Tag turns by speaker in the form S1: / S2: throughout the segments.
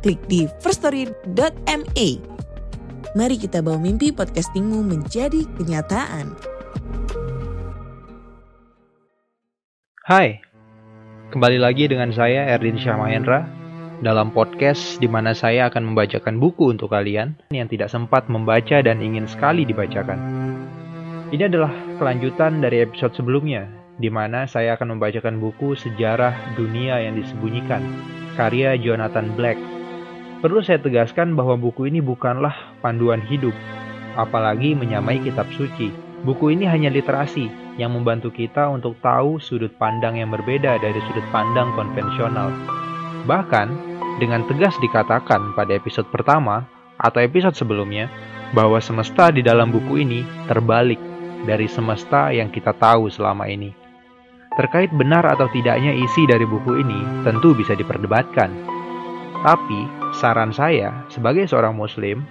S1: klik di firststory.me. Mari kita bawa mimpi podcastingmu menjadi kenyataan.
S2: Hai, kembali lagi dengan saya Erdin Syah Mahendra dalam podcast di mana saya akan membacakan buku untuk kalian yang tidak sempat membaca dan ingin sekali dibacakan. Ini adalah kelanjutan dari episode sebelumnya, di mana saya akan membacakan buku Sejarah Dunia yang Disembunyikan, karya Jonathan Black. Perlu saya tegaskan bahwa buku ini bukanlah panduan hidup, apalagi menyamai kitab suci. Buku ini hanya literasi yang membantu kita untuk tahu sudut pandang yang berbeda dari sudut pandang konvensional. Bahkan, dengan tegas dikatakan pada episode pertama atau episode sebelumnya bahwa semesta di dalam buku ini terbalik dari semesta yang kita tahu selama ini. Terkait benar atau tidaknya isi dari buku ini tentu bisa diperdebatkan. Tapi, saran saya sebagai seorang muslim,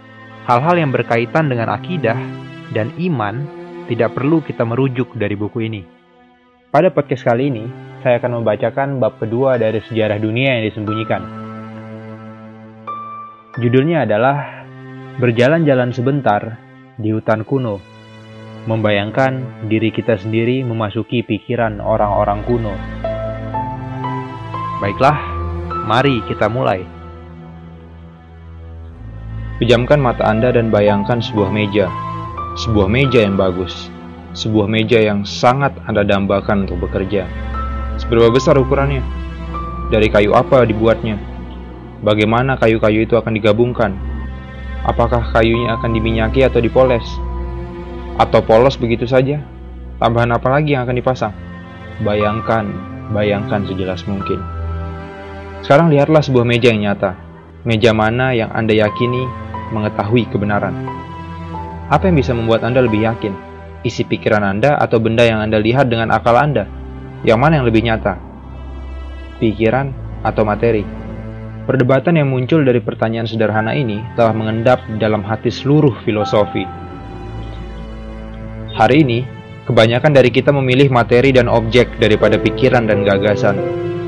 S2: hal-hal yang berkaitan dengan akidah dan iman tidak perlu kita merujuk dari buku ini. Pada podcast kali ini, saya akan membacakan bab kedua dari sejarah dunia yang disembunyikan. Judulnya adalah Berjalan-jalan sebentar di hutan kuno. Membayangkan diri kita sendiri memasuki pikiran orang-orang kuno. Baiklah, mari kita mulai. Pejamkan mata Anda dan bayangkan sebuah meja. Sebuah meja yang bagus. Sebuah meja yang sangat Anda dambakan untuk bekerja. Seberapa besar ukurannya? Dari kayu apa dibuatnya? Bagaimana kayu-kayu itu akan digabungkan? Apakah kayunya akan diminyaki atau dipoles? Atau polos begitu saja? Tambahan apa lagi yang akan dipasang? Bayangkan, bayangkan sejelas mungkin. Sekarang lihatlah sebuah meja yang nyata. Meja mana yang Anda yakini mengetahui kebenaran? Apa yang bisa membuat Anda lebih yakin? Isi pikiran Anda atau benda yang Anda lihat dengan akal Anda? Yang mana yang lebih nyata? Pikiran atau materi? Perdebatan yang muncul dari pertanyaan sederhana ini telah mengendap dalam hati seluruh filosofi. Hari ini, kebanyakan dari kita memilih materi dan objek daripada pikiran dan gagasan.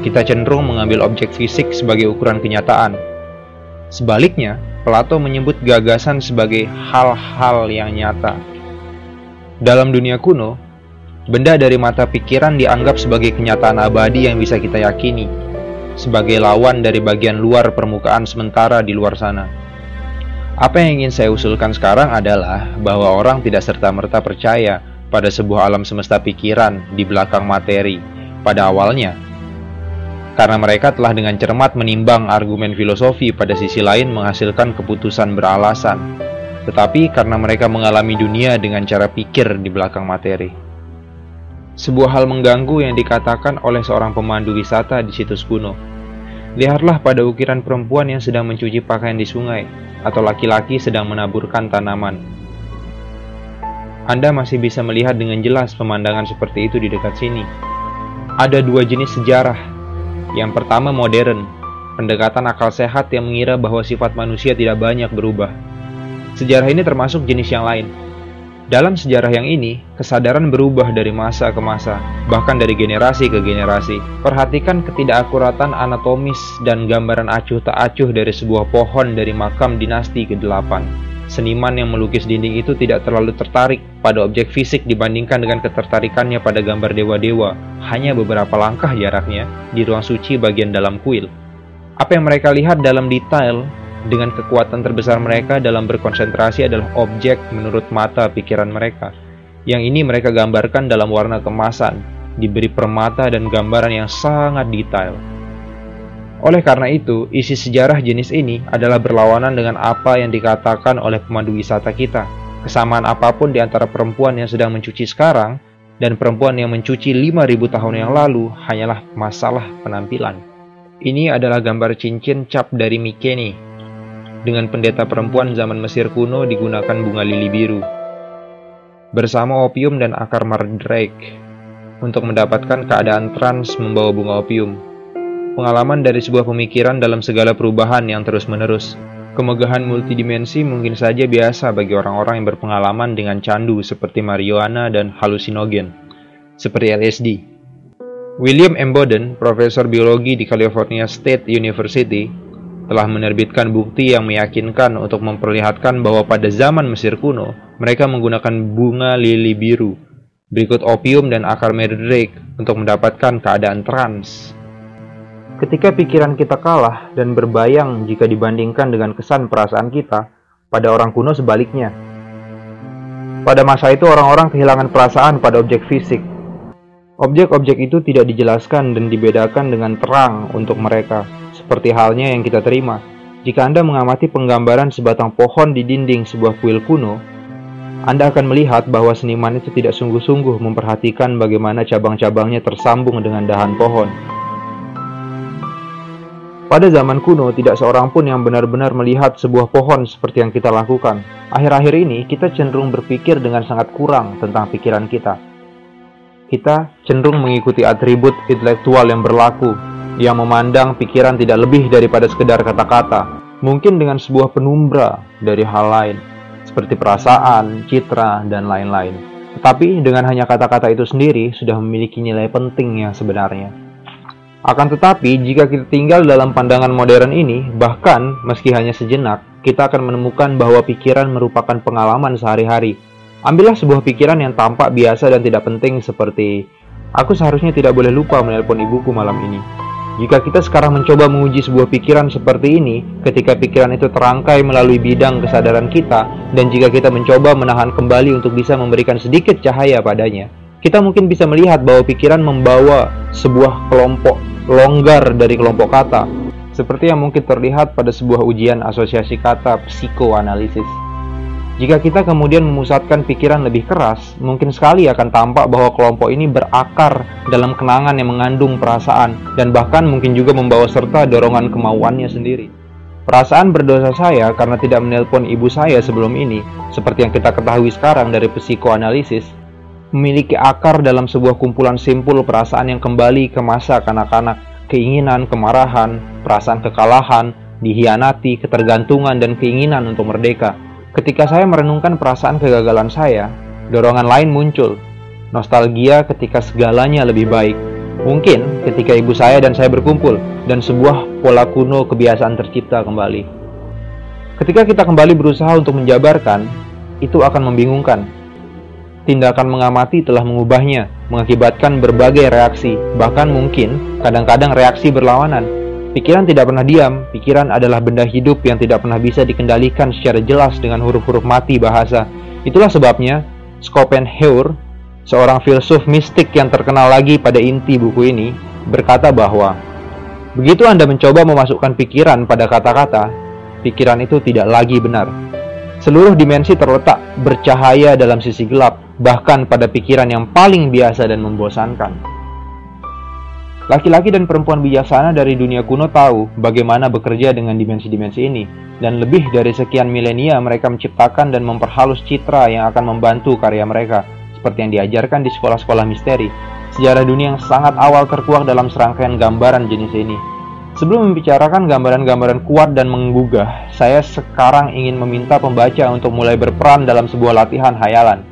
S2: Kita cenderung mengambil objek fisik sebagai ukuran kenyataan. Sebaliknya, Plato menyebut gagasan sebagai hal-hal yang nyata. Dalam dunia kuno, benda dari mata pikiran dianggap sebagai kenyataan abadi yang bisa kita yakini sebagai lawan dari bagian luar permukaan sementara di luar sana. Apa yang ingin saya usulkan sekarang adalah bahwa orang tidak serta-merta percaya pada sebuah alam semesta pikiran di belakang materi pada awalnya. Karena mereka telah dengan cermat menimbang argumen filosofi pada sisi lain menghasilkan keputusan beralasan. Tetapi karena mereka mengalami dunia dengan cara pikir di belakang materi sebuah hal mengganggu yang dikatakan oleh seorang pemandu wisata di situs kuno. Lihatlah pada ukiran perempuan yang sedang mencuci pakaian di sungai, atau laki-laki sedang menaburkan tanaman. Anda masih bisa melihat dengan jelas pemandangan seperti itu di dekat sini. Ada dua jenis sejarah. Yang pertama modern, pendekatan akal sehat yang mengira bahwa sifat manusia tidak banyak berubah. Sejarah ini termasuk jenis yang lain, dalam sejarah yang ini, kesadaran berubah dari masa ke masa, bahkan dari generasi ke generasi. Perhatikan ketidakakuratan anatomis dan gambaran acuh tak acuh dari sebuah pohon dari makam dinasti ke-8. Seniman yang melukis dinding itu tidak terlalu tertarik pada objek fisik dibandingkan dengan ketertarikannya pada gambar dewa-dewa, hanya beberapa langkah jaraknya di ruang suci bagian dalam kuil. Apa yang mereka lihat dalam detail dengan kekuatan terbesar mereka dalam berkonsentrasi adalah objek menurut mata pikiran mereka. Yang ini mereka gambarkan dalam warna kemasan, diberi permata dan gambaran yang sangat detail. Oleh karena itu, isi sejarah jenis ini adalah berlawanan dengan apa yang dikatakan oleh pemandu wisata kita. Kesamaan apa pun di antara perempuan yang sedang mencuci sekarang dan perempuan yang mencuci 5000 tahun yang lalu hanyalah masalah penampilan. Ini adalah gambar cincin cap dari Mikeni dengan pendeta perempuan zaman Mesir kuno digunakan bunga lili biru. Bersama opium dan akar mandrake untuk mendapatkan keadaan trans membawa bunga opium. Pengalaman dari sebuah pemikiran dalam segala perubahan yang terus-menerus. Kemegahan multidimensi mungkin saja biasa bagi orang-orang yang berpengalaman dengan candu seperti marijuana dan halusinogen, seperti LSD. William M. Bowden, profesor biologi di California State University, telah menerbitkan bukti yang meyakinkan untuk memperlihatkan bahwa pada zaman Mesir kuno, mereka menggunakan bunga lili biru, berikut opium dan akar mandrake untuk mendapatkan keadaan trans. Ketika pikiran kita kalah dan berbayang jika dibandingkan dengan kesan perasaan kita, pada orang kuno sebaliknya. Pada masa itu orang-orang kehilangan perasaan pada objek fisik. Objek-objek itu tidak dijelaskan dan dibedakan dengan terang untuk mereka seperti halnya yang kita terima. Jika Anda mengamati penggambaran sebatang pohon di dinding sebuah kuil kuno, Anda akan melihat bahwa seniman itu tidak sungguh-sungguh memperhatikan bagaimana cabang-cabangnya tersambung dengan dahan pohon. Pada zaman kuno, tidak seorang pun yang benar-benar melihat sebuah pohon seperti yang kita lakukan. Akhir-akhir ini, kita cenderung berpikir dengan sangat kurang tentang pikiran kita. Kita cenderung mengikuti atribut intelektual yang berlaku, yang memandang pikiran tidak lebih daripada sekedar kata-kata, mungkin dengan sebuah penumbra dari hal lain, seperti perasaan, citra, dan lain-lain. Tetapi dengan hanya kata-kata itu sendiri sudah memiliki nilai penting yang sebenarnya. Akan tetapi, jika kita tinggal dalam pandangan modern ini, bahkan meski hanya sejenak, kita akan menemukan bahwa pikiran merupakan pengalaman sehari-hari. Ambillah sebuah pikiran yang tampak biasa dan tidak penting seperti, Aku seharusnya tidak boleh lupa menelpon ibuku malam ini. Jika kita sekarang mencoba menguji sebuah pikiran seperti ini, ketika pikiran itu terangkai melalui bidang kesadaran kita, dan jika kita mencoba menahan kembali untuk bisa memberikan sedikit cahaya padanya, kita mungkin bisa melihat bahwa pikiran membawa sebuah kelompok longgar dari kelompok kata, seperti yang mungkin terlihat pada sebuah ujian asosiasi kata psikoanalisis. Jika kita kemudian memusatkan pikiran lebih keras, mungkin sekali akan tampak bahwa kelompok ini berakar dalam kenangan yang mengandung perasaan dan bahkan mungkin juga membawa serta dorongan kemauannya sendiri. Perasaan berdosa saya karena tidak menelpon ibu saya sebelum ini, seperti yang kita ketahui sekarang dari psikoanalisis, memiliki akar dalam sebuah kumpulan simpul perasaan yang kembali ke masa kanak-kanak, keinginan, kemarahan, perasaan kekalahan, dihianati, ketergantungan, dan keinginan untuk merdeka Ketika saya merenungkan perasaan kegagalan saya, dorongan lain muncul. Nostalgia ketika segalanya lebih baik. Mungkin ketika ibu saya dan saya berkumpul dan sebuah pola kuno kebiasaan tercipta kembali. Ketika kita kembali berusaha untuk menjabarkan, itu akan membingungkan. Tindakan mengamati telah mengubahnya, mengakibatkan berbagai reaksi, bahkan mungkin kadang-kadang reaksi berlawanan Pikiran tidak pernah diam, pikiran adalah benda hidup yang tidak pernah bisa dikendalikan secara jelas dengan huruf-huruf mati bahasa. Itulah sebabnya Schopenhauer, seorang filsuf mistik yang terkenal lagi pada inti buku ini, berkata bahwa begitu Anda mencoba memasukkan pikiran pada kata-kata, pikiran itu tidak lagi benar. Seluruh dimensi terletak bercahaya dalam sisi gelap, bahkan pada pikiran yang paling biasa dan membosankan. Laki-laki dan perempuan bijaksana dari dunia kuno tahu bagaimana bekerja dengan dimensi-dimensi ini, dan lebih dari sekian milenia mereka menciptakan dan memperhalus citra yang akan membantu karya mereka, seperti yang diajarkan di sekolah-sekolah misteri. Sejarah dunia yang sangat awal terkuak dalam serangkaian gambaran jenis ini. Sebelum membicarakan gambaran-gambaran kuat dan menggugah, saya sekarang ingin meminta pembaca untuk mulai berperan dalam sebuah latihan hayalan.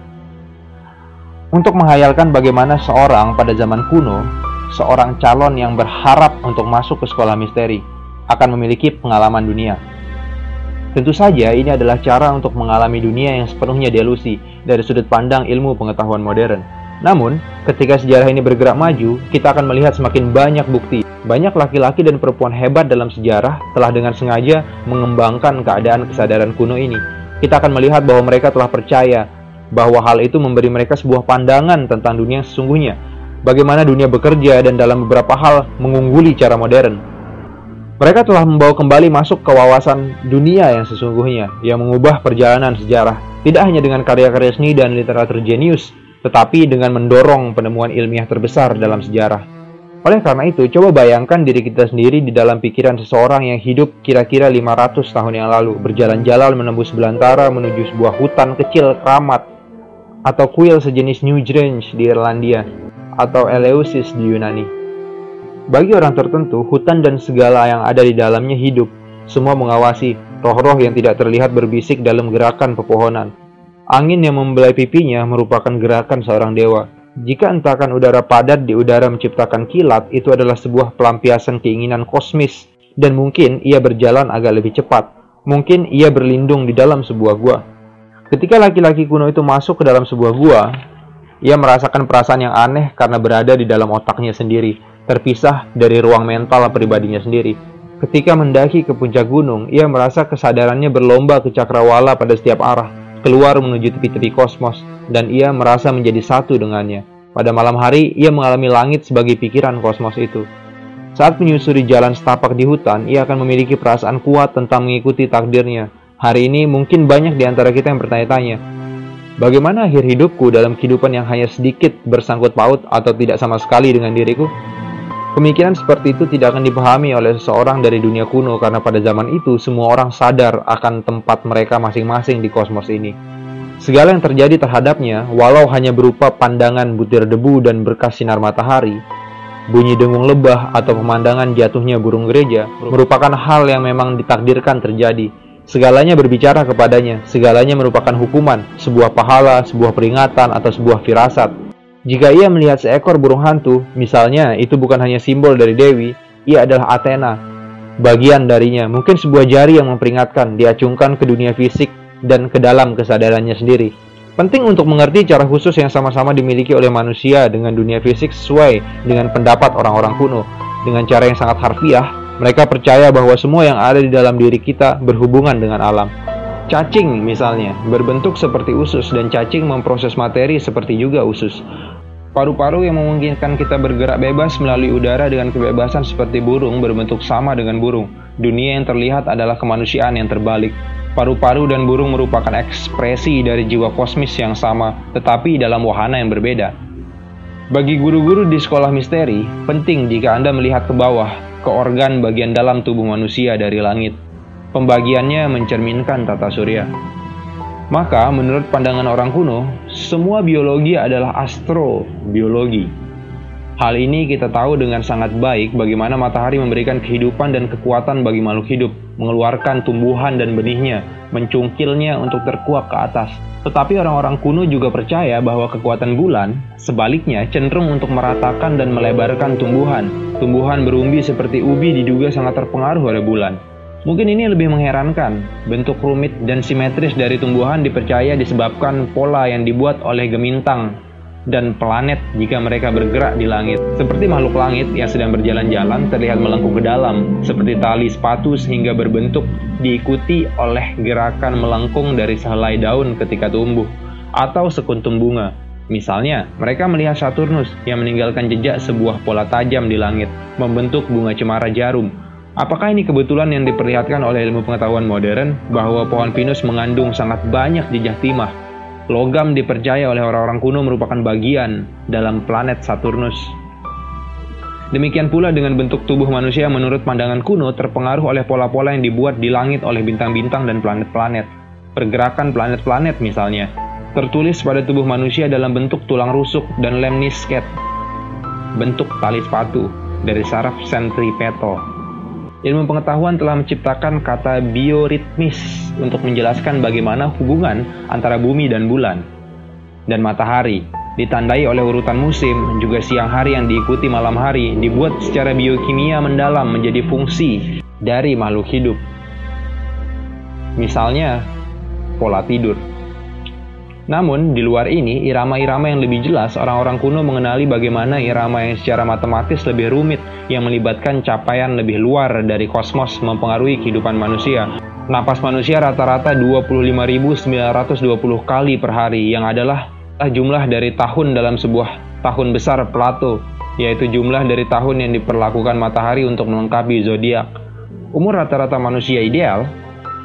S2: Untuk menghayalkan bagaimana seorang pada zaman kuno seorang calon yang berharap untuk masuk ke sekolah misteri akan memiliki pengalaman dunia. Tentu saja ini adalah cara untuk mengalami dunia yang sepenuhnya delusi dari sudut pandang ilmu pengetahuan modern. Namun, ketika sejarah ini bergerak maju, kita akan melihat semakin banyak bukti. Banyak laki-laki dan perempuan hebat dalam sejarah telah dengan sengaja mengembangkan keadaan kesadaran kuno ini. Kita akan melihat bahwa mereka telah percaya bahwa hal itu memberi mereka sebuah pandangan tentang dunia sesungguhnya bagaimana dunia bekerja dan dalam beberapa hal mengungguli cara modern. Mereka telah membawa kembali masuk ke wawasan dunia yang sesungguhnya, yang mengubah perjalanan sejarah, tidak hanya dengan karya-karya seni dan literatur jenius, tetapi dengan mendorong penemuan ilmiah terbesar dalam sejarah. Oleh karena itu, coba bayangkan diri kita sendiri di dalam pikiran seseorang yang hidup kira-kira 500 tahun yang lalu, berjalan-jalan menembus belantara menuju sebuah hutan kecil keramat, atau kuil sejenis New Grange di Irlandia, atau Eleusis di Yunani. Bagi orang tertentu, hutan dan segala yang ada di dalamnya hidup, semua mengawasi roh-roh yang tidak terlihat berbisik dalam gerakan pepohonan. Angin yang membelai pipinya merupakan gerakan seorang dewa, jika entakan udara padat di udara menciptakan kilat, itu adalah sebuah pelampiasan keinginan kosmis, dan mungkin ia berjalan agak lebih cepat. Mungkin ia berlindung di dalam sebuah gua. Ketika laki-laki kuno itu masuk ke dalam sebuah gua, ia merasakan perasaan yang aneh karena berada di dalam otaknya sendiri, terpisah dari ruang mental pribadinya sendiri. Ketika mendaki ke puncak gunung, ia merasa kesadarannya berlomba ke cakrawala pada setiap arah keluar menuju tepi-tepi kosmos, dan ia merasa menjadi satu dengannya. Pada malam hari, ia mengalami langit sebagai pikiran kosmos itu. Saat menyusuri jalan setapak di hutan, ia akan memiliki perasaan kuat tentang mengikuti takdirnya. Hari ini mungkin banyak di antara kita yang bertanya-tanya, bagaimana akhir hidupku dalam kehidupan yang hanya sedikit bersangkut paut atau tidak sama sekali dengan diriku? Pemikiran seperti itu tidak akan dipahami oleh seseorang dari dunia kuno karena pada zaman itu semua orang sadar akan tempat mereka masing-masing di kosmos ini. Segala yang terjadi terhadapnya, walau hanya berupa pandangan butir debu dan berkas sinar matahari, bunyi dengung lebah atau pemandangan jatuhnya burung gereja, merupakan hal yang memang ditakdirkan terjadi. Segalanya berbicara kepadanya, segalanya merupakan hukuman, sebuah pahala, sebuah peringatan, atau sebuah firasat jika ia melihat seekor burung hantu, misalnya itu bukan hanya simbol dari Dewi, ia adalah Athena. Bagian darinya, mungkin sebuah jari yang memperingatkan, diacungkan ke dunia fisik dan ke dalam kesadarannya sendiri. Penting untuk mengerti cara khusus yang sama-sama dimiliki oleh manusia dengan dunia fisik sesuai dengan pendapat orang-orang kuno. Dengan cara yang sangat harfiah, mereka percaya bahwa semua yang ada di dalam diri kita berhubungan dengan alam. Cacing misalnya, berbentuk seperti usus dan cacing memproses materi seperti juga usus. Paru-paru yang memungkinkan kita bergerak bebas melalui udara dengan kebebasan seperti burung berbentuk sama dengan burung. Dunia yang terlihat adalah kemanusiaan yang terbalik. Paru-paru dan burung merupakan ekspresi dari jiwa kosmis yang sama, tetapi dalam wahana yang berbeda. Bagi guru-guru di sekolah misteri, penting jika Anda melihat ke bawah, ke organ bagian dalam tubuh manusia dari langit. Pembagiannya mencerminkan tata surya. Maka, menurut pandangan orang kuno, semua biologi adalah astrobiologi. Hal ini kita tahu dengan sangat baik bagaimana matahari memberikan kehidupan dan kekuatan bagi makhluk hidup, mengeluarkan tumbuhan dan benihnya, mencungkilnya untuk terkuak ke atas. Tetapi orang-orang kuno juga percaya bahwa kekuatan bulan, sebaliknya, cenderung untuk meratakan dan melebarkan tumbuhan. Tumbuhan berumbi seperti ubi diduga sangat terpengaruh oleh bulan. Mungkin ini lebih mengherankan. Bentuk rumit dan simetris dari tumbuhan dipercaya disebabkan pola yang dibuat oleh gemintang dan planet jika mereka bergerak di langit. Seperti makhluk langit yang sedang berjalan-jalan terlihat melengkung ke dalam, seperti tali sepatu sehingga berbentuk diikuti oleh gerakan melengkung dari sehelai daun ketika tumbuh, atau sekuntum bunga. Misalnya, mereka melihat Saturnus yang meninggalkan jejak sebuah pola tajam di langit, membentuk bunga cemara jarum, Apakah ini kebetulan yang diperlihatkan oleh ilmu pengetahuan modern bahwa pohon pinus mengandung sangat banyak jejak timah? Logam dipercaya oleh orang-orang kuno merupakan bagian dalam planet Saturnus. Demikian pula dengan bentuk tubuh manusia menurut pandangan kuno terpengaruh oleh pola-pola yang dibuat di langit oleh bintang-bintang dan planet-planet. Pergerakan planet-planet misalnya, tertulis pada tubuh manusia dalam bentuk tulang rusuk dan lem nisket, bentuk tali sepatu dari saraf sentripetal Ilmu pengetahuan telah menciptakan kata bioritmis untuk menjelaskan bagaimana hubungan antara bumi dan bulan dan matahari ditandai oleh urutan musim juga siang hari yang diikuti malam hari dibuat secara biokimia mendalam menjadi fungsi dari makhluk hidup. Misalnya, pola tidur. Namun, di luar ini, irama-irama yang lebih jelas, orang-orang kuno mengenali bagaimana irama yang secara matematis lebih rumit, yang melibatkan capaian lebih luar dari kosmos mempengaruhi kehidupan manusia. Napas manusia rata-rata 25.920 kali per hari, yang adalah jumlah dari tahun dalam sebuah tahun besar Plato, yaitu jumlah dari tahun yang diperlakukan matahari untuk melengkapi zodiak. Umur rata-rata manusia ideal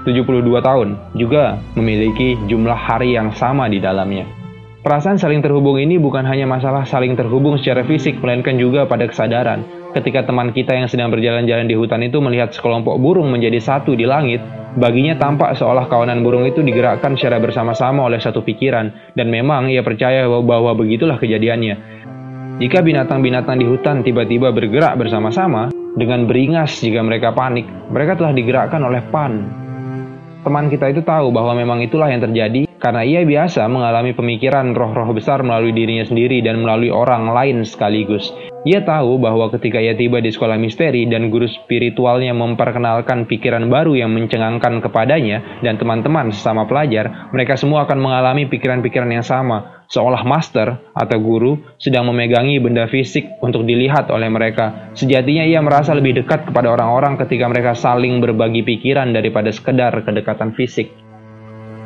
S2: 72 tahun, juga memiliki jumlah hari yang sama di dalamnya. Perasaan saling terhubung ini bukan hanya masalah saling terhubung secara fisik, melainkan juga pada kesadaran. Ketika teman kita yang sedang berjalan-jalan di hutan itu melihat sekelompok burung menjadi satu di langit, baginya tampak seolah kawanan burung itu digerakkan secara bersama-sama oleh satu pikiran, dan memang ia percaya bahwa, begitulah kejadiannya. Jika binatang-binatang di hutan tiba-tiba bergerak bersama-sama, dengan beringas jika mereka panik, mereka telah digerakkan oleh pan. Teman kita itu tahu bahwa memang itulah yang terjadi karena ia biasa mengalami pemikiran roh-roh besar melalui dirinya sendiri dan melalui orang lain sekaligus. Ia tahu bahwa ketika ia tiba di sekolah misteri dan guru spiritualnya memperkenalkan pikiran baru yang mencengangkan kepadanya dan teman-teman sesama pelajar, mereka semua akan mengalami pikiran-pikiran yang sama, seolah master atau guru sedang memegangi benda fisik untuk dilihat oleh mereka. Sejatinya ia merasa lebih dekat kepada orang-orang ketika mereka saling berbagi pikiran daripada sekedar kedekatan fisik.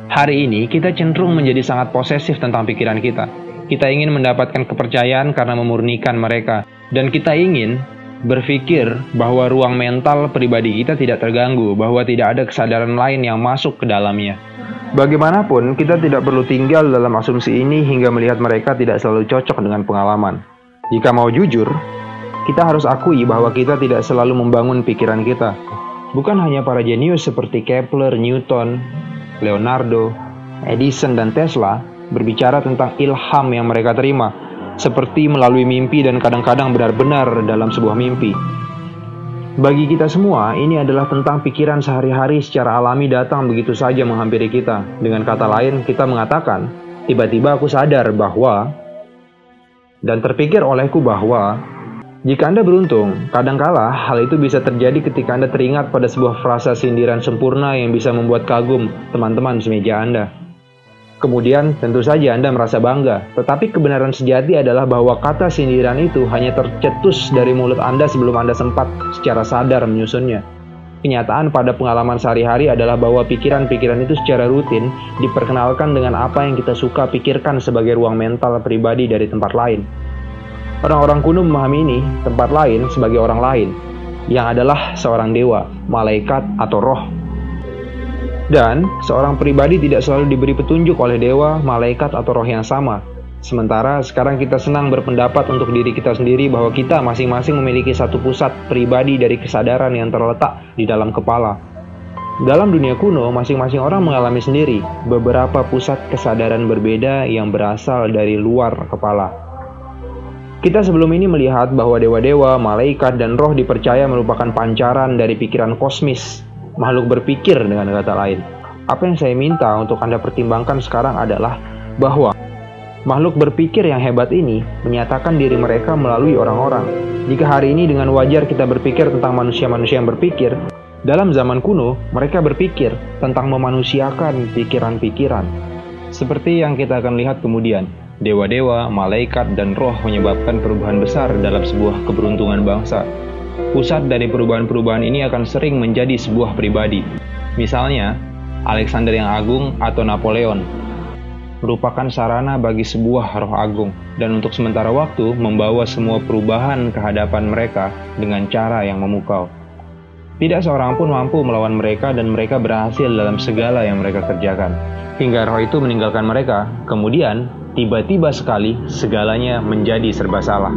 S2: Hari ini kita cenderung menjadi sangat posesif tentang pikiran kita. Kita ingin mendapatkan kepercayaan karena memurnikan mereka, dan kita ingin berpikir bahwa ruang mental pribadi kita tidak terganggu, bahwa tidak ada kesadaran lain yang masuk ke dalamnya. Bagaimanapun, kita tidak perlu tinggal dalam asumsi ini hingga melihat mereka tidak selalu cocok dengan pengalaman. Jika mau jujur, kita harus akui bahwa kita tidak selalu membangun pikiran kita. Bukan hanya para jenius seperti Kepler, Newton, Leonardo, Edison, dan Tesla berbicara tentang ilham yang mereka terima, seperti melalui mimpi dan kadang-kadang benar-benar dalam sebuah mimpi. Bagi kita semua, ini adalah tentang pikiran sehari-hari secara alami datang begitu saja menghampiri kita. Dengan kata lain, kita mengatakan, tiba-tiba aku sadar bahwa, dan terpikir olehku bahwa, jika Anda beruntung, kadangkala hal itu bisa terjadi ketika Anda teringat pada sebuah frasa sindiran sempurna yang bisa membuat kagum teman-teman semeja Anda. Kemudian, tentu saja Anda merasa bangga, tetapi kebenaran sejati adalah bahwa kata sindiran itu hanya tercetus dari mulut Anda sebelum Anda sempat secara sadar menyusunnya. Kenyataan pada pengalaman sehari-hari adalah bahwa pikiran-pikiran itu secara rutin diperkenalkan dengan apa yang kita suka pikirkan sebagai ruang mental pribadi dari tempat lain. Orang-orang kuno memahami ini, tempat lain sebagai orang lain, yang adalah seorang dewa, malaikat, atau roh. Dan seorang pribadi tidak selalu diberi petunjuk oleh dewa, malaikat, atau roh yang sama. Sementara sekarang kita senang berpendapat untuk diri kita sendiri bahwa kita masing-masing memiliki satu pusat pribadi dari kesadaran yang terletak di dalam kepala. Dalam dunia kuno, masing-masing orang mengalami sendiri beberapa pusat kesadaran berbeda yang berasal dari luar kepala. Kita sebelum ini melihat bahwa dewa-dewa, malaikat, dan roh dipercaya merupakan pancaran dari pikiran kosmis, makhluk berpikir dengan kata lain. Apa yang saya minta untuk Anda pertimbangkan sekarang adalah bahwa makhluk berpikir yang hebat ini menyatakan diri mereka melalui orang-orang. Jika hari ini dengan wajar kita berpikir tentang manusia-manusia yang berpikir, dalam zaman kuno mereka berpikir tentang memanusiakan pikiran-pikiran. Seperti yang kita akan lihat kemudian, Dewa-dewa, malaikat, dan roh menyebabkan perubahan besar dalam sebuah keberuntungan bangsa. Pusat dari perubahan-perubahan ini akan sering menjadi sebuah pribadi. Misalnya, Alexander yang Agung atau Napoleon merupakan sarana bagi sebuah roh agung dan untuk sementara waktu membawa semua perubahan ke hadapan mereka dengan cara yang memukau. Tidak seorang pun mampu melawan mereka dan mereka berhasil dalam segala yang mereka kerjakan. Hingga roh itu meninggalkan mereka, kemudian tiba-tiba sekali segalanya menjadi serba salah.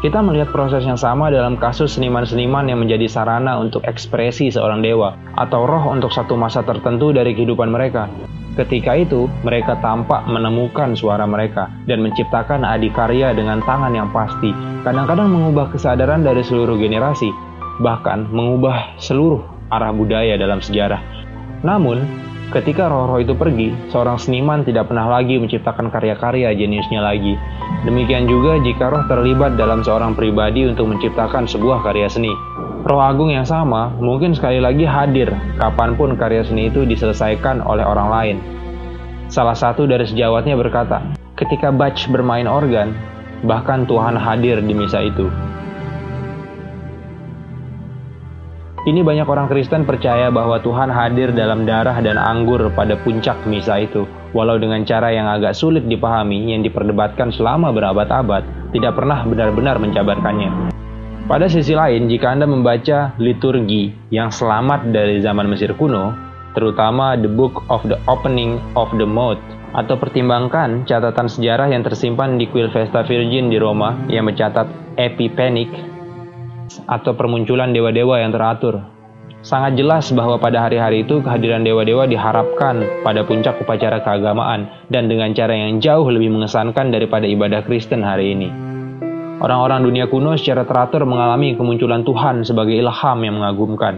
S2: Kita melihat proses yang sama dalam kasus seniman-seniman yang menjadi sarana untuk ekspresi seorang dewa atau roh untuk satu masa tertentu dari kehidupan mereka. Ketika itu, mereka tampak menemukan suara mereka dan menciptakan adikarya dengan tangan yang pasti, kadang-kadang mengubah kesadaran dari seluruh generasi, bahkan mengubah seluruh arah budaya dalam sejarah. Namun, Ketika roh-roh itu pergi, seorang seniman tidak pernah lagi menciptakan karya-karya jeniusnya lagi. Demikian juga jika roh terlibat dalam seorang pribadi untuk menciptakan sebuah karya seni. Roh agung yang sama mungkin sekali lagi hadir kapan pun karya seni itu diselesaikan oleh orang lain. Salah satu dari sejawatnya berkata, ketika Bach bermain organ, bahkan Tuhan hadir di misa itu. Ini banyak orang Kristen percaya bahwa Tuhan hadir dalam darah dan anggur pada puncak misa itu, walau dengan cara yang agak sulit dipahami yang diperdebatkan selama berabad-abad, tidak pernah benar-benar mencabarkannya. Pada sisi lain, jika Anda membaca liturgi yang selamat dari zaman Mesir kuno, terutama The Book of the Opening of the Mouth Atau pertimbangkan catatan sejarah yang tersimpan di kuil Vesta Virgin di Roma yang mencatat epipenic atau permunculan dewa-dewa yang teratur. Sangat jelas bahwa pada hari-hari itu kehadiran dewa-dewa diharapkan pada puncak upacara keagamaan dan dengan cara yang jauh lebih mengesankan daripada ibadah Kristen hari ini. Orang-orang dunia kuno secara teratur mengalami kemunculan Tuhan sebagai ilham yang mengagumkan.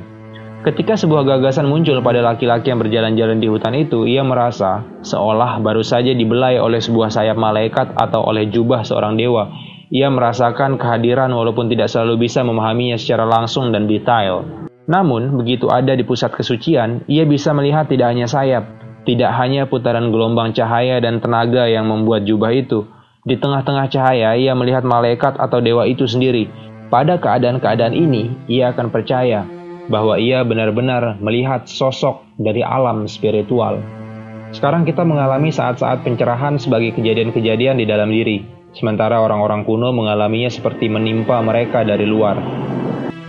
S2: Ketika sebuah gagasan muncul pada laki-laki yang berjalan-jalan di hutan itu, ia merasa seolah baru saja dibelai oleh sebuah sayap malaikat atau oleh jubah seorang dewa. Ia merasakan kehadiran walaupun tidak selalu bisa memahaminya secara langsung dan detail. Namun, begitu ada di pusat kesucian, ia bisa melihat tidak hanya sayap, tidak hanya putaran gelombang cahaya dan tenaga yang membuat jubah itu, di tengah-tengah cahaya, ia melihat malaikat atau dewa itu sendiri. Pada keadaan-keadaan ini, ia akan percaya bahwa ia benar-benar melihat sosok dari alam spiritual. Sekarang kita mengalami saat-saat pencerahan sebagai kejadian-kejadian di dalam diri, sementara orang-orang kuno mengalaminya seperti menimpa mereka dari luar.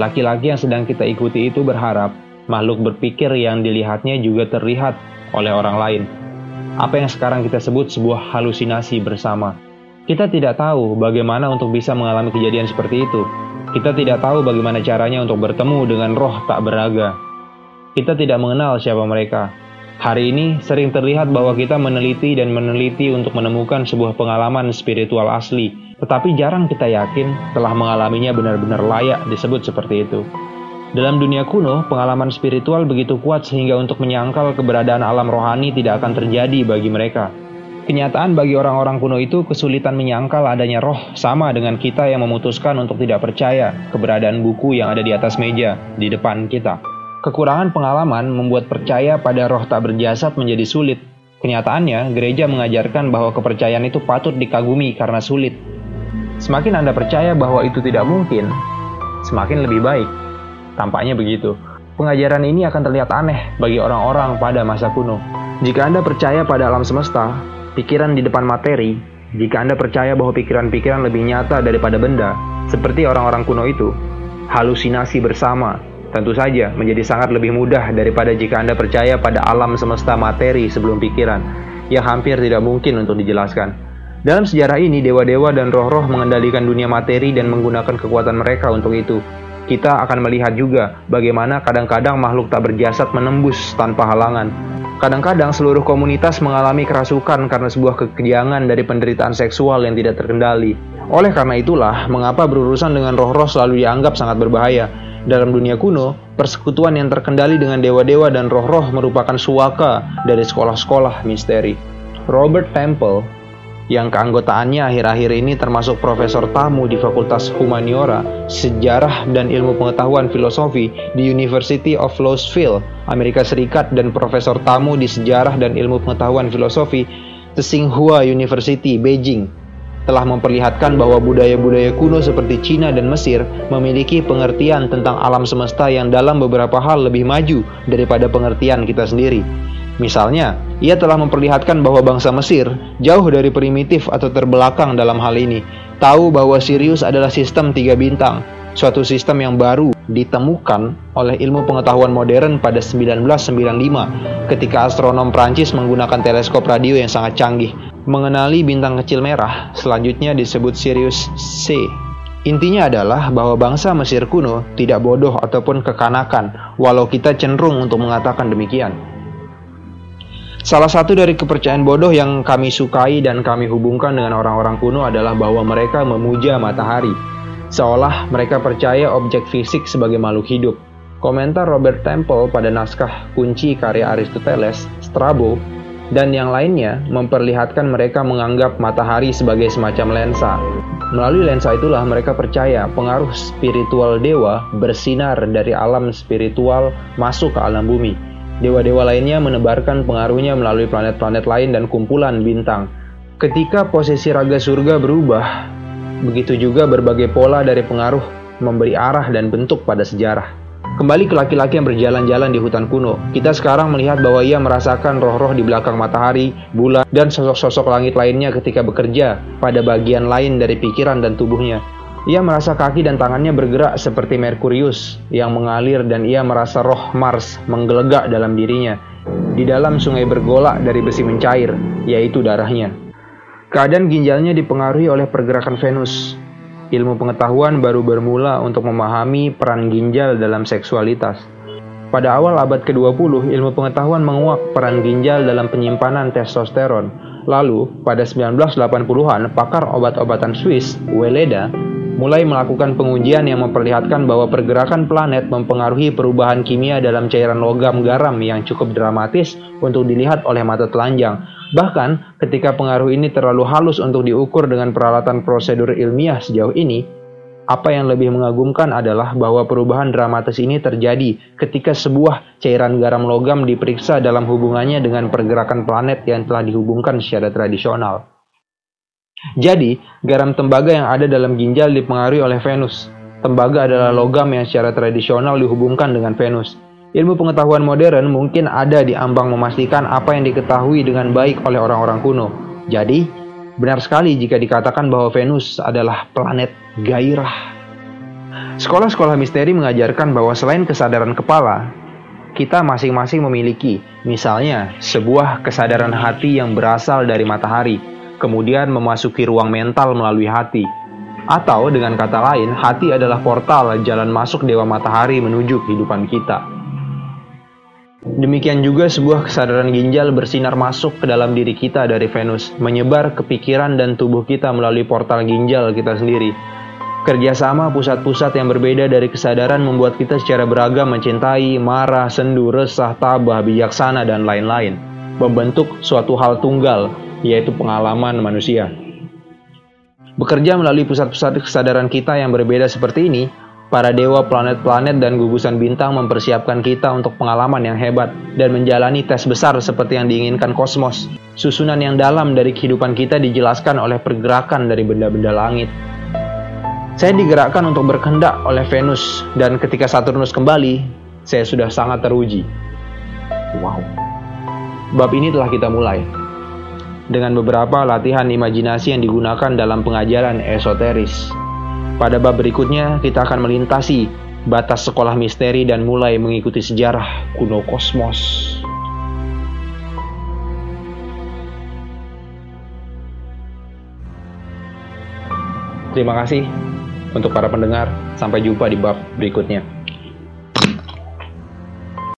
S2: Laki-laki yang sedang kita ikuti itu berharap makhluk berpikir yang dilihatnya juga terlihat oleh orang lain. Apa yang sekarang kita sebut sebuah halusinasi bersama. Kita tidak tahu bagaimana untuk bisa mengalami kejadian seperti itu. Kita tidak tahu bagaimana caranya untuk bertemu dengan roh tak beraga. Kita tidak mengenal siapa mereka. Hari ini sering terlihat bahwa kita meneliti dan meneliti untuk menemukan sebuah pengalaman spiritual asli, tetapi jarang kita yakin telah mengalaminya benar-benar layak disebut seperti itu. Dalam dunia kuno, pengalaman spiritual begitu kuat sehingga untuk menyangkal keberadaan alam rohani tidak akan terjadi bagi mereka. Kenyataan bagi orang-orang kuno itu kesulitan menyangkal adanya roh sama dengan kita yang memutuskan untuk tidak percaya keberadaan buku yang ada di atas meja di depan kita. Kekurangan pengalaman membuat percaya pada roh tak berjasad menjadi sulit. Kenyataannya, gereja mengajarkan bahwa kepercayaan itu patut dikagumi karena sulit. Semakin Anda percaya bahwa itu tidak mungkin, semakin lebih baik. Tampaknya begitu. Pengajaran ini akan terlihat aneh bagi orang-orang pada masa kuno. Jika Anda percaya pada alam semesta, pikiran di depan materi, jika Anda percaya bahwa pikiran-pikiran lebih nyata daripada benda, seperti orang-orang kuno itu, halusinasi bersama tentu saja menjadi sangat lebih mudah daripada jika Anda percaya pada alam semesta materi sebelum pikiran, yang hampir tidak mungkin untuk dijelaskan. Dalam sejarah ini, dewa-dewa dan roh-roh mengendalikan dunia materi dan menggunakan kekuatan mereka untuk itu. Kita akan melihat juga bagaimana kadang-kadang makhluk tak berjasad menembus tanpa halangan, Kadang-kadang seluruh komunitas mengalami kerasukan karena sebuah kekejangan dari penderitaan seksual yang tidak terkendali. Oleh karena itulah, mengapa berurusan dengan roh-roh selalu dianggap sangat berbahaya. Dalam dunia kuno, persekutuan yang terkendali dengan dewa-dewa dan roh-roh merupakan suaka dari sekolah-sekolah misteri. Robert Temple yang keanggotaannya akhir-akhir ini termasuk profesor tamu di Fakultas Humaniora, Sejarah dan Ilmu Pengetahuan Filosofi di University of Louisville, Amerika Serikat dan profesor tamu di Sejarah dan Ilmu Pengetahuan Filosofi Tsinghua University, Beijing, telah memperlihatkan bahwa budaya-budaya kuno seperti Cina dan Mesir memiliki pengertian tentang alam semesta yang dalam beberapa hal lebih maju daripada pengertian kita sendiri. Misalnya, ia telah memperlihatkan bahwa bangsa Mesir jauh dari primitif atau terbelakang dalam hal ini, tahu bahwa Sirius adalah sistem tiga bintang, suatu sistem yang baru ditemukan oleh ilmu pengetahuan modern pada 1995 ketika astronom Prancis menggunakan teleskop radio yang sangat canggih mengenali bintang kecil merah selanjutnya disebut Sirius C. Intinya adalah bahwa bangsa Mesir kuno tidak bodoh ataupun kekanakan, walau kita cenderung untuk mengatakan demikian. Salah satu dari kepercayaan bodoh yang kami sukai dan kami hubungkan dengan orang-orang kuno adalah bahwa mereka memuja matahari, seolah mereka percaya objek fisik sebagai makhluk hidup. Komentar Robert Temple pada naskah kunci karya Aristoteles, Strabo, dan yang lainnya memperlihatkan mereka menganggap matahari sebagai semacam lensa. Melalui lensa itulah mereka percaya pengaruh spiritual dewa bersinar dari alam spiritual masuk ke alam bumi Dewa-dewa lainnya menebarkan pengaruhnya melalui planet-planet lain dan kumpulan bintang. Ketika posisi raga surga berubah, begitu juga berbagai pola dari pengaruh memberi arah dan bentuk pada sejarah. Kembali ke laki-laki yang berjalan-jalan di hutan kuno, kita sekarang melihat bahwa ia merasakan roh-roh di belakang matahari, bulan, dan sosok-sosok langit lainnya ketika bekerja pada bagian lain dari pikiran dan tubuhnya. Ia merasa kaki dan tangannya bergerak seperti Merkurius yang mengalir dan ia merasa roh Mars menggelegak dalam dirinya. di dalam sungai bergolak dari besi mencair, yaitu darahnya. Keadaan ginjalnya dipengaruhi oleh pergerakan Venus. Ilmu pengetahuan baru bermula untuk memahami peran ginjal dalam seksualitas. Pada awal abad ke-20, ilmu pengetahuan menguak peran ginjal dalam penyimpanan testosteron. Lalu, pada 1980-an, pakar obat-obatan Swiss, Weleda, mulai melakukan pengujian yang memperlihatkan bahwa pergerakan planet mempengaruhi perubahan kimia dalam cairan logam garam yang cukup dramatis untuk dilihat oleh mata telanjang. Bahkan, ketika pengaruh ini terlalu halus untuk diukur dengan peralatan prosedur ilmiah sejauh ini, apa yang lebih mengagumkan adalah bahwa perubahan dramatis ini terjadi ketika sebuah cairan garam logam diperiksa dalam hubungannya dengan pergerakan planet yang telah dihubungkan secara tradisional. Jadi, garam tembaga yang ada dalam ginjal dipengaruhi oleh Venus. Tembaga adalah logam yang secara tradisional dihubungkan dengan Venus. Ilmu pengetahuan modern mungkin ada di ambang memastikan apa yang diketahui dengan baik oleh orang-orang kuno. Jadi, benar sekali jika dikatakan bahwa Venus adalah planet gairah. Sekolah-sekolah misteri mengajarkan bahwa selain kesadaran kepala, kita masing-masing memiliki, misalnya, sebuah kesadaran hati yang berasal dari matahari, kemudian memasuki ruang mental melalui hati. Atau dengan kata lain, hati adalah portal jalan masuk dewa matahari menuju kehidupan kita. Demikian juga sebuah kesadaran ginjal bersinar masuk ke dalam diri kita dari Venus, menyebar ke pikiran dan tubuh kita melalui portal ginjal kita sendiri. Kerjasama pusat-pusat yang berbeda dari kesadaran membuat kita secara beragam mencintai, marah, sendu, resah, tabah, bijaksana, dan lain-lain. Membentuk suatu hal tunggal yaitu pengalaman manusia. Bekerja melalui pusat-pusat kesadaran kita yang berbeda seperti ini, para dewa planet-planet dan gugusan bintang mempersiapkan kita untuk pengalaman yang hebat dan menjalani tes besar seperti yang diinginkan kosmos. Susunan yang dalam dari kehidupan kita dijelaskan oleh pergerakan dari benda-benda langit. Saya digerakkan untuk berkehendak oleh Venus dan ketika Saturnus kembali, saya sudah sangat teruji. Wow. Bab ini telah kita mulai dengan beberapa latihan imajinasi yang digunakan dalam pengajaran esoteris. Pada bab berikutnya, kita akan melintasi batas sekolah misteri dan mulai mengikuti sejarah kuno kosmos. Terima kasih untuk para pendengar. Sampai jumpa di bab berikutnya.